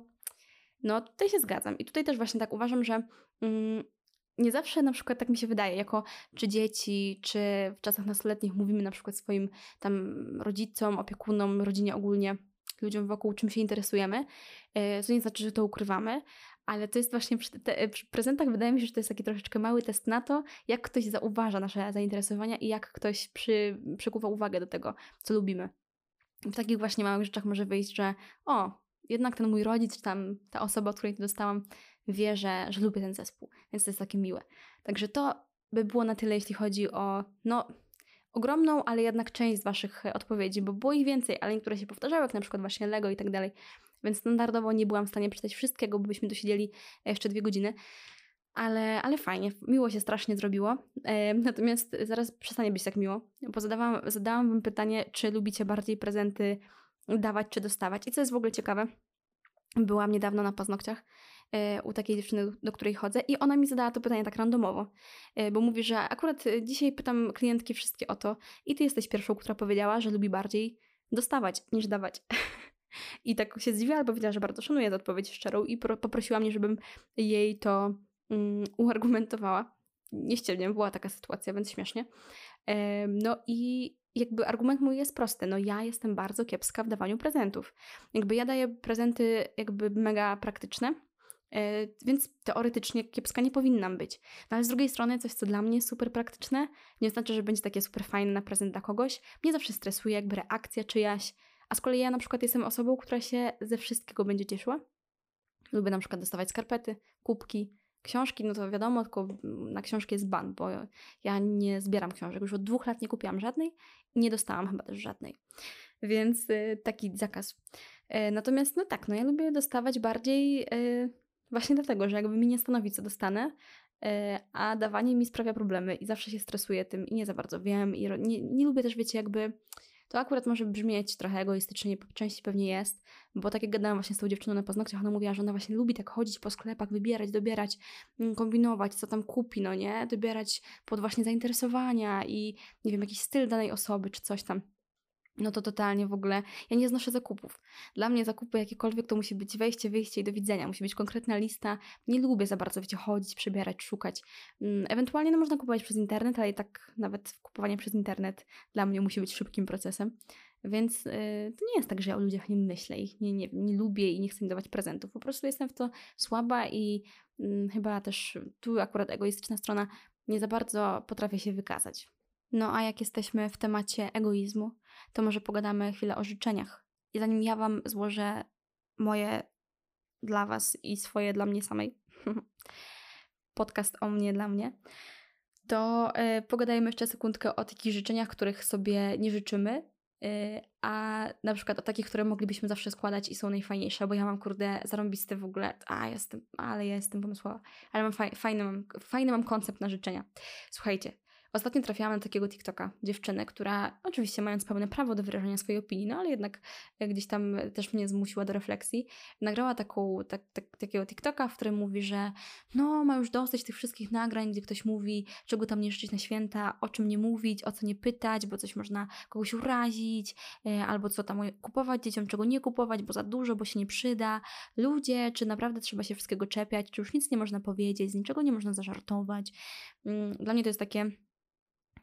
no tutaj się zgadzam. I tutaj też właśnie tak uważam, że mm, nie zawsze na przykład tak mi się wydaje, jako czy dzieci, czy w czasach nastoletnich mówimy na przykład swoim tam rodzicom, opiekunom, rodzinie ogólnie, ludziom wokół, czym się interesujemy. E, to nie znaczy, że to ukrywamy, ale to jest właśnie przy, te, przy prezentach wydaje mi się, że to jest taki troszeczkę mały test na to, jak ktoś zauważa nasze zainteresowania i jak ktoś przy, przykuwa uwagę do tego, co lubimy. W takich właśnie małych rzeczach może wyjść, że o, jednak ten mój rodzic, czy tam ta osoba, od której to dostałam, wie, że, że lubię ten zespół, więc to jest takie miłe. Także to by było na tyle, jeśli chodzi o no, ogromną, ale jednak część z Waszych odpowiedzi, bo było ich więcej, ale niektóre się powtarzały, jak na przykład właśnie Lego i tak dalej. więc standardowo nie byłam w stanie przeczytać wszystkiego, bo byśmy tu siedzieli jeszcze dwie godziny. Ale, ale fajnie, miło się strasznie zrobiło. E, natomiast zaraz przestanie być tak miło, bo zadałam, zadałam wam pytanie, czy lubicie bardziej prezenty dawać czy dostawać. I co jest w ogóle ciekawe, byłam niedawno na paznokciach e, u takiej dziewczyny, do której chodzę i ona mi zadała to pytanie tak randomowo, e, bo mówi, że akurat dzisiaj pytam klientki wszystkie o to i ty jesteś pierwszą, która powiedziała, że lubi bardziej dostawać niż dawać. [LAUGHS] I tak się zdziwiła, bo powiedziała, że bardzo szanuje tę odpowiedź szczerą i poprosiła mnie, żebym jej to um, [LAUGHS] uargumentowała. Nieścielnie była taka sytuacja, więc śmiesznie. E, no i jakby argument mój jest prosty. No ja jestem bardzo kiepska w dawaniu prezentów. Jakby ja daję prezenty jakby mega praktyczne, e, więc teoretycznie kiepska nie powinnam być. No ale z drugiej strony coś, co dla mnie jest super praktyczne, nie znaczy, że będzie takie super fajne na prezent dla kogoś. Mnie zawsze stresuje jakby reakcja czyjaś, a z kolei ja na przykład jestem osobą, która się ze wszystkiego będzie cieszyła. Lubię na przykład dostawać skarpety, kubki, książki, no to wiadomo, tylko na książki jest ban, bo ja nie zbieram książek. Już od dwóch lat nie kupiłam żadnej i nie dostałam chyba też żadnej. Więc y, taki zakaz. Y, natomiast no tak, no ja lubię dostawać bardziej właśnie dlatego, że jakby mi nie stanowi, co dostanę, a dawanie mi sprawia problemy i zawsze się stresuję tym i nie za bardzo wiem i nie, nie lubię też, wiecie, jakby to akurat może brzmieć trochę egoistycznie, po części pewnie jest, bo tak jak gadałam właśnie z tą dziewczyną na paznokciach, ona mówiła, że ona właśnie lubi tak chodzić po sklepach, wybierać, dobierać, mm, kombinować, co tam kupi, no nie? Dobierać pod właśnie zainteresowania i nie wiem, jakiś styl danej osoby czy coś tam no to totalnie w ogóle ja nie znoszę zakupów. Dla mnie zakupy jakiekolwiek to musi być wejście, wyjście i do widzenia. Musi być konkretna lista. Nie lubię za bardzo, wiecie, chodzić, przebierać, szukać. Mm, ewentualnie no, można kupować przez internet, ale i tak nawet kupowanie przez internet dla mnie musi być szybkim procesem. Więc yy, to nie jest tak, że ja o ludziach nie myślę, ich nie, nie, nie lubię i nie chcę im dawać prezentów. Po prostu jestem w to słaba i yy, chyba też tu akurat egoistyczna strona nie za bardzo potrafię się wykazać. No a jak jesteśmy w temacie egoizmu, to może pogadamy chwilę o życzeniach. I zanim ja Wam złożę moje dla Was i swoje dla mnie samej, [LAUGHS] podcast o mnie dla mnie, to yy, pogadajmy jeszcze sekundkę o takich życzeniach, których sobie nie życzymy, yy, a na przykład o takich, które moglibyśmy zawsze składać i są najfajniejsze, bo ja mam kurde zarąbiste w ogóle, a jestem, ale ja jestem pomysłowa, ale mam faj, fajny, fajny mam koncept na życzenia. Słuchajcie, Ostatnio trafiłam na takiego TikToka, dziewczynę, która oczywiście mając pełne prawo do wyrażania swojej opinii, no ale jednak e, gdzieś tam też mnie zmusiła do refleksji, nagrała taką, tak, tak, takiego TikToka, w którym mówi, że no ma już dosyć tych wszystkich nagrań, gdzie ktoś mówi, czego tam nie życzyć na święta, o czym nie mówić, o co nie pytać, bo coś można kogoś urazić, e, albo co tam kupować dzieciom, czego nie kupować, bo za dużo, bo się nie przyda. Ludzie, czy naprawdę trzeba się wszystkiego czepiać, czy już nic nie można powiedzieć, z niczego nie można zażartować. Mm, dla mnie to jest takie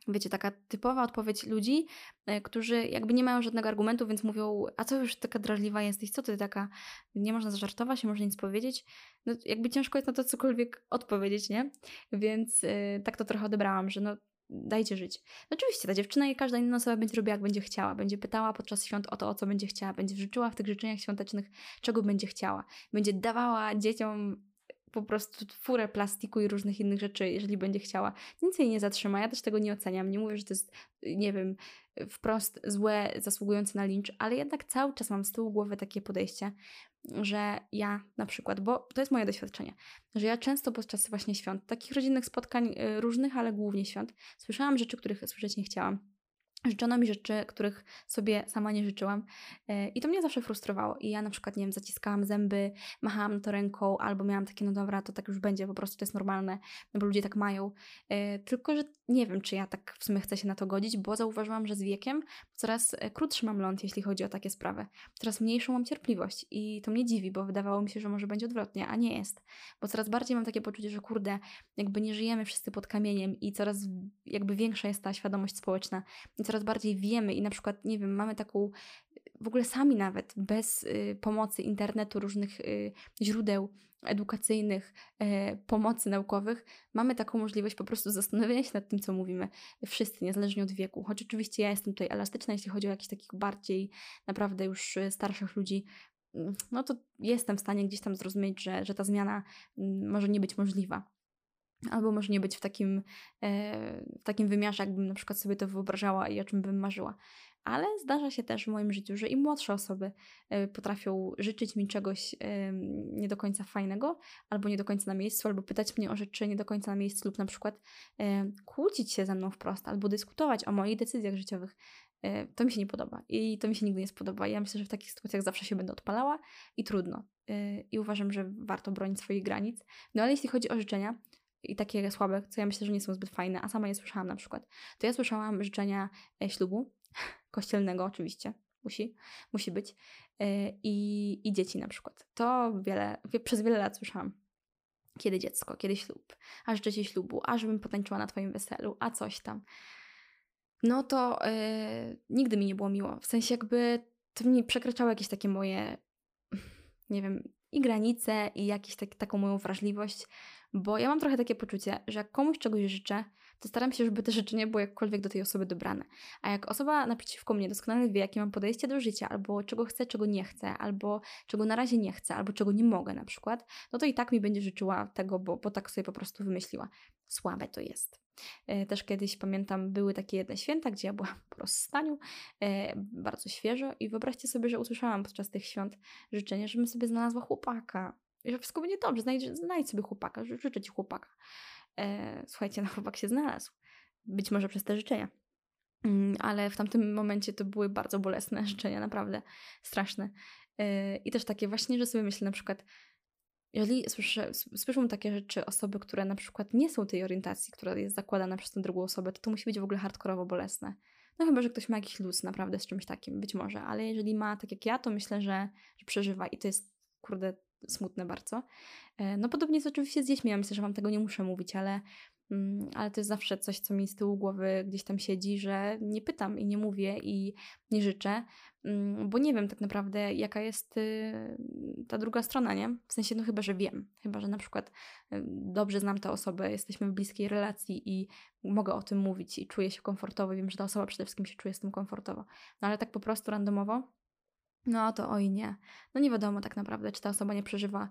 wiecie, taka typowa odpowiedź ludzi, e, którzy jakby nie mają żadnego argumentu, więc mówią, a co już taka drażliwa jesteś, co ty taka, nie można zażartować, nie można nic powiedzieć. No jakby ciężko jest na to cokolwiek odpowiedzieć, nie? Więc yy, tak to trochę odebrałam, że no dajcie żyć. No oczywiście, ta dziewczyna i każda inna osoba będzie robiła jak będzie chciała. Będzie pytała podczas świąt o to, o co będzie chciała. Będzie życzyła w tych życzeniach świątecznych, czego będzie chciała. Będzie dawała dzieciom po prostu furę plastiku i różnych innych rzeczy, jeżeli będzie chciała. Nic jej nie zatrzyma, ja też tego nie oceniam. Nie mówię, że to jest, nie wiem, wprost złe, zasługujące na lincz, ale jednak cały czas mam z tyłu głowy takie podejście, że ja na przykład, bo to jest moje doświadczenie, że ja często podczas właśnie świąt, takich rodzinnych spotkań y, różnych, ale głównie świąt, słyszałam rzeczy, których słyszeć nie chciałam Życzono mi rzeczy, których sobie sama nie życzyłam. E, I to mnie zawsze frustrowało. I ja na przykład, nie wiem, zaciskałam zęby, machałam to ręką, albo miałam takie, no dobra, to tak już będzie, po prostu to jest normalne, no bo ludzie tak mają. E, tylko, że nie wiem, czy ja tak w sumie chcę się na to godzić, bo zauważyłam, że z wiekiem coraz e, krótszy mam ląd, jeśli chodzi o takie sprawy. Coraz mniejszą mam cierpliwość. I to mnie dziwi, bo wydawało mi się, że może będzie odwrotnie, a nie jest. Bo coraz bardziej mam takie poczucie, że kurde, jakby nie żyjemy wszyscy pod kamieniem i coraz jakby większa jest ta świadomość społeczna. I coraz bardziej wiemy i na przykład, nie wiem, mamy taką w ogóle sami nawet bez y, pomocy internetu, różnych y, źródeł edukacyjnych, y, pomocy naukowych, mamy taką możliwość po prostu zastanowienia się nad tym, co mówimy wszyscy, niezależnie od wieku. Choć oczywiście ja jestem tutaj elastyczna, jeśli chodzi o jakichś takich bardziej naprawdę już y, starszych ludzi, mm, no to jestem w stanie gdzieś tam zrozumieć, że, że ta zmiana mm, może nie być możliwa. Albo może nie być w takim, e, w takim wymiarze, jakbym na przykład sobie to wyobrażała i o czym bym marzyła. Ale zdarza się też w moim życiu, że i młodsze osoby e, potrafią życzyć mi czegoś nie do końca fajnego, albo nie do końca na miejscu, albo pytać mnie o rzeczy nie do końca na miejscu, lub na przykład kłócić się ze mną wprost, albo dyskutować o moich decyzjach życiowych. E, to mi się nie podoba i to mi się nigdy nie spodoba. Ja myślę, że w takich sytuacjach zawsze się będę odpalała i trudno. I uważam, że warto bronić swoich granic. No ale jeśli chodzi o życzenia, i takie słabe, co ja myślę, że nie są zbyt fajne, a sama je słyszałam na przykład, to ja słyszałam życzenia e, ślubu, [LAUGHS] kościelnego oczywiście, musi, musi być, e, i, i dzieci na przykład. To wiele, przez wiele lat słyszałam. Kiedy dziecko, kiedy ślub, a życzę Ci ślubu, a żebym potańczyła na Twoim weselu, a coś tam. No to yy, nigdy mi nie było miło. W sensie jakby to mi przekraczało jakieś takie moje, [LAUGHS] nie wiem, i granice, i jakąś tak, taką moją wrażliwość, bo ja mam trochę takie poczucie, że jak komuś czegoś życzę, to staram się, żeby to życzenie było jakkolwiek do tej osoby dobrane. A jak osoba naprzeciwko mnie doskonale wie, jakie mam podejście do życia, albo czego chcę, czego nie chcę, albo czego na razie nie chcę, albo czego nie mogę na przykład, no to i tak mi będzie życzyła tego, bo, bo tak sobie po prostu wymyśliła. Słabe to jest. E, też kiedyś pamiętam, były takie jedne święta, gdzie ja byłam po rozstaniu, e, bardzo świeżo i wyobraźcie sobie, że usłyszałam podczas tych świąt życzenie, żebym sobie znalazła chłopaka. Że wszystko będzie dobrze, znajdź, znajdź sobie chłopaka, życzę Ci chłopaka. E, słuchajcie, no chłopak się znalazł. Być może przez te życzenia. Mm, ale w tamtym momencie to były bardzo bolesne [LAUGHS] życzenia, naprawdę straszne. E, I też takie właśnie, że sobie myślę na przykład, jeżeli słyszę, słyszą takie rzeczy osoby, które na przykład nie są tej orientacji, która jest zakładana przez tę drugą osobę, to to musi być w ogóle hardkorowo bolesne. No chyba, że ktoś ma jakiś luz naprawdę z czymś takim, być może, ale jeżeli ma tak jak ja, to myślę, że, że przeżywa i to jest, kurde, smutne bardzo. E, no podobnie jest oczywiście z dziećmi, ja myślę, że Wam tego nie muszę mówić, ale, mm, ale to jest zawsze coś, co mi z tyłu głowy gdzieś tam siedzi, że nie pytam i nie mówię i nie życzę, mm, bo nie wiem tak naprawdę, jaka jest y, ta druga strona, nie? W sensie, no chyba, że wiem. Chyba, że na przykład y, dobrze znam tę osobę, jesteśmy w bliskiej relacji i mogę o tym mówić i czuję się komfortowo. Wiem, że ta osoba przede wszystkim się czuje z tym komfortowo. No ale tak po prostu randomowo, no to oj nie. No nie wiadomo tak naprawdę, czy ta osoba nie przeżywa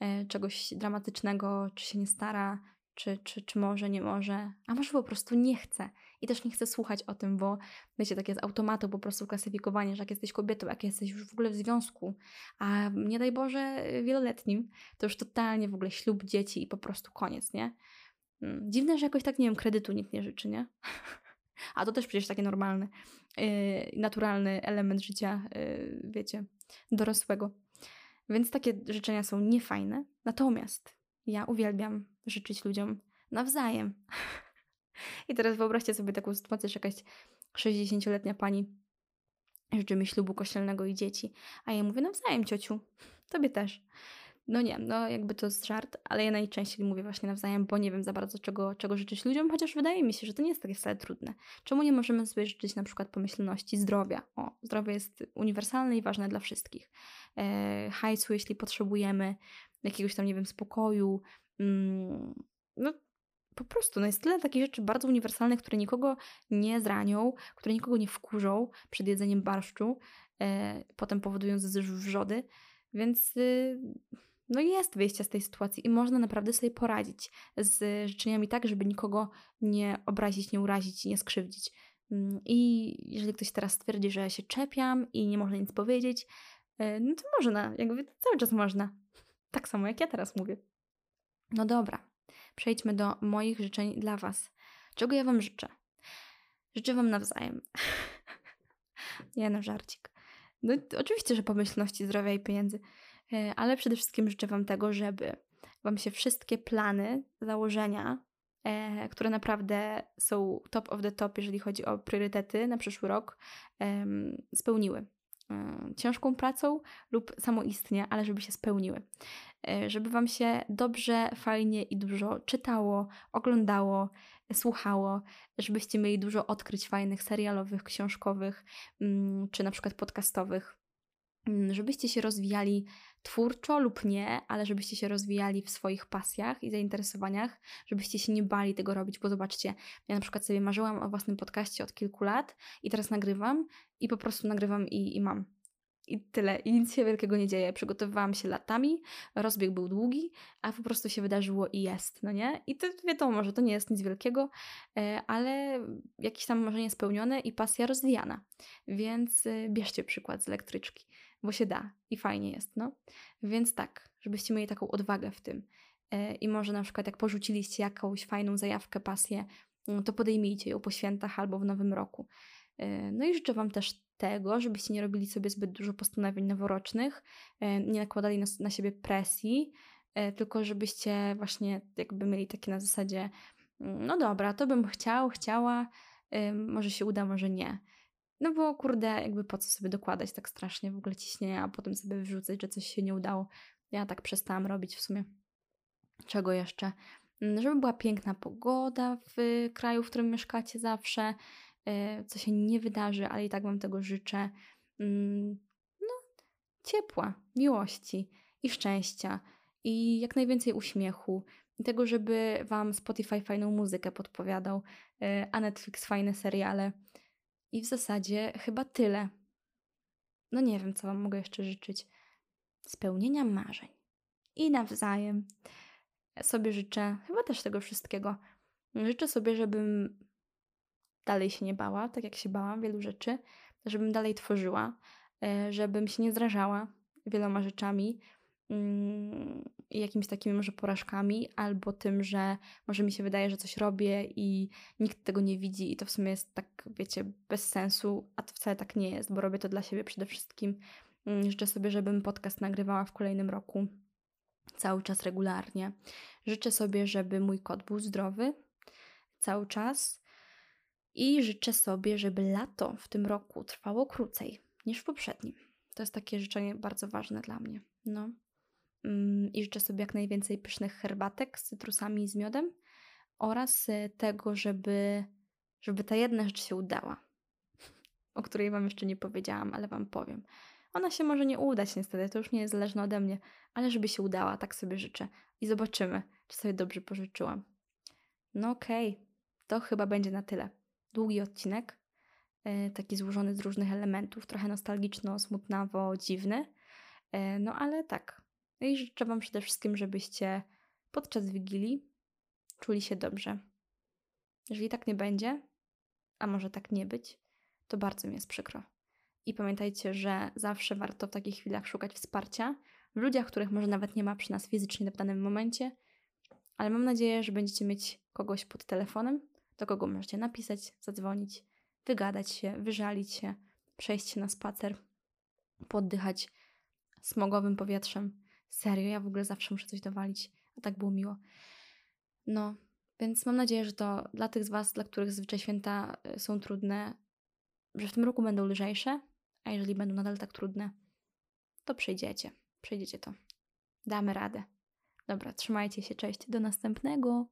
e, czegoś dramatycznego, czy się nie stara, czy, czy, czy może, nie może, a może po prostu nie chce. I też nie chce słuchać o tym, bo wiecie, takie z automatu po prostu klasyfikowanie, że jak jesteś kobietą, jak jesteś już w ogóle w związku, a nie daj Boże wieloletnim, to już totalnie w ogóle ślub, dzieci i po prostu koniec, nie? Mm, dziwne, że jakoś tak, nie wiem, kredytu nikt nie życzy, nie? [LAUGHS] A to też przecież takie normalne, naturalny element życia, yy, wiecie, dorosłego. Więc takie życzenia są niefajne. Natomiast ja uwielbiam życzyć ludziom nawzajem. [LAUGHS] I teraz wyobraźcie sobie taką sytuację, że jakaś 60-letnia pani życzy mi ślubu kościelnego i dzieci, a ja mówię nawzajem, ciociu, tobie też. No nie, no jakby to jest żart, ale ja najczęściej mówię właśnie nawzajem, bo nie wiem za bardzo czego, czego życzyć ludziom, chociaż wydaje mi się, że to nie jest takie wcale trudne. Czemu nie możemy sobie życzyć na przykład pomyślności zdrowia? O, zdrowie jest uniwersalne i ważne dla wszystkich. E, hajsu, jeśli potrzebujemy, jakiegoś tam, nie wiem, spokoju, mm, no po prostu, no jest tyle takich rzeczy bardzo uniwersalnych, które nikogo nie zranią, które nikogo nie wkurzą przed jedzeniem barszczu, e, potem powodują wrzody, więc... Y, no jest wyjście z tej sytuacji i można naprawdę sobie poradzić z życzeniami tak, żeby nikogo nie obrazić, nie urazić, nie skrzywdzić. Mm, I jeżeli ktoś teraz stwierdzi, że się czepiam i nie można nic powiedzieć, e, no to można, jakby cały czas można. [LAUGHS] Tak samo jak ja teraz mówię. No dobra, przejdźmy do moich życzeń dla Was. Czego ja Wam życzę? Życzę Wam nawzajem. [LAUGHS] nie no, żarcik. No oczywiście, że pomyślności, zdrowia i pieniędzy. E, ale przede wszystkim życzę Wam tego, żeby Wam się wszystkie plany, założenia, e, które naprawdę są top of the top, jeżeli chodzi o priorytety na przyszły rok, spełniły. E, ciężką pracą lub samoistnie, ale żeby się spełniły. Żeby Wam się dobrze, fajnie i dużo czytało, oglądało, słuchało, żebyście mieli dużo odkryć fajnych serialowych, książkowych mm, czy na przykład podcastowych żebyście się rozwijali twórczo lub nie, ale żebyście się rozwijali w swoich pasjach i zainteresowaniach, żebyście się nie bali tego robić, bo zobaczcie, ja na przykład sobie marzyłam o własnym podcaście od kilku lat i teraz nagrywam i po prostu nagrywam i, i mam. I tyle. I nic się wielkiego nie dzieje. Przygotowywałam się latami, rozbieg był długi, a po prostu się wydarzyło i jest, no nie? I to wiadomo, że to nie jest nic wielkiego, e, ale jakieś tam marzenie spełnione i pasja rozwijana. Więc e, bierzcie przykład z elektryczki, bo się da i fajnie jest, no. Więc tak, żebyście mieli taką odwagę w tym. E, I może na przykład jak porzuciliście jakąś fajną zajawkę, pasję, mm, to podejmijcie ją po świętach albo w nowym roku. No i życzę Wam też tego, żebyście nie robili sobie zbyt dużo postanowień noworocznych, e, nie nakładali na, na siebie presji, e, tylko żebyście właśnie jakby mieli takie na zasadzie, mm, no dobra, to bym chciał, chciała, e, może się uda, może nie. No bo kurde, jakby po co sobie dokładać tak strasznie w ogóle ciśnienia, a potem sobie wyrzucać, że coś się nie udało. Ja tak przestałam robić w sumie. Czego jeszcze? Mm, żeby była piękna pogoda w kraju, w którym mieszkacie zawsze, E, co się nie wydarzy, ale i tak Wam tego życzę. Mm, no, ciepła, miłości i szczęścia i jak najwięcej uśmiechu. I tego, żeby Wam Spotify fajną muzykę podpowiadał, e, a Netflix fajne seriale. I w zasadzie chyba tyle. No nie wiem, co Wam mogę jeszcze życzyć. Spełnienia marzeń. I nawzajem sobie życzę chyba też tego wszystkiego. Życzę sobie, żebym dalej się nie bała, tak jak się bałam wielu rzeczy, żebym dalej tworzyła, e, żebym się nie zrażała wieloma rzeczami jakimiś takimi może porażkami, albo tym, że może mi się wydaje, że coś robię i nikt tego nie widzi i to w sumie jest tak, wiecie, bez sensu, a to wcale tak nie jest, bo robię to dla siebie przede wszystkim. Mm, życzę sobie, żebym podcast nagrywała w kolejnym roku cały czas regularnie. Życzę sobie, żeby mój kot był zdrowy cały czas, i życzę sobie, żeby lato w tym roku trwało krócej niż w poprzednim. To jest takie życzenie bardzo ważne dla mnie. No. Mm, I życzę sobie jak najwięcej pysznych herbatek z cytrusami i z miodem oraz e, tego, żeby, żeby ta jedna rzecz się udała, o której Wam jeszcze nie powiedziałam, ale Wam powiem. Ona się może nie udać niestety, to już nie jest zależne ode mnie, ale żeby się udała, tak sobie życzę. I zobaczymy, czy sobie dobrze pożyczyłam. No okej, okay. to chyba będzie na tyle długi odcinek, e, taki złożony z różnych elementów, trochę nostalgiczno, smutnawo, dziwny. E, no ale tak. No I życzę Wam przede wszystkim, żebyście podczas Wigilii czuli się dobrze. Jeżeli tak nie będzie, a może tak nie być, to bardzo mi jest przykro. I pamiętajcie, że zawsze warto w takich chwilach szukać wsparcia w ludziach, których może nawet nie ma przy nas fizycznie w danym momencie, ale mam nadzieję, że będziecie mieć kogoś pod telefonem, do kogo możecie napisać, zadzwonić, wygadać się, wyżalić się, przejść się na spacer, poddychać smogowym powietrzem. Serio, ja w ogóle zawsze muszę coś dowalić, a tak było miło. No, więc mam nadzieję, że to dla tych z Was, dla których zazwyczaj święta y, są trudne, że w tym roku będą lżejsze, a jeżeli będą nadal tak trudne, to przejdziecie. Przejdziecie to. Damy radę. Dobra, trzymajcie się, cześć. Do następnego.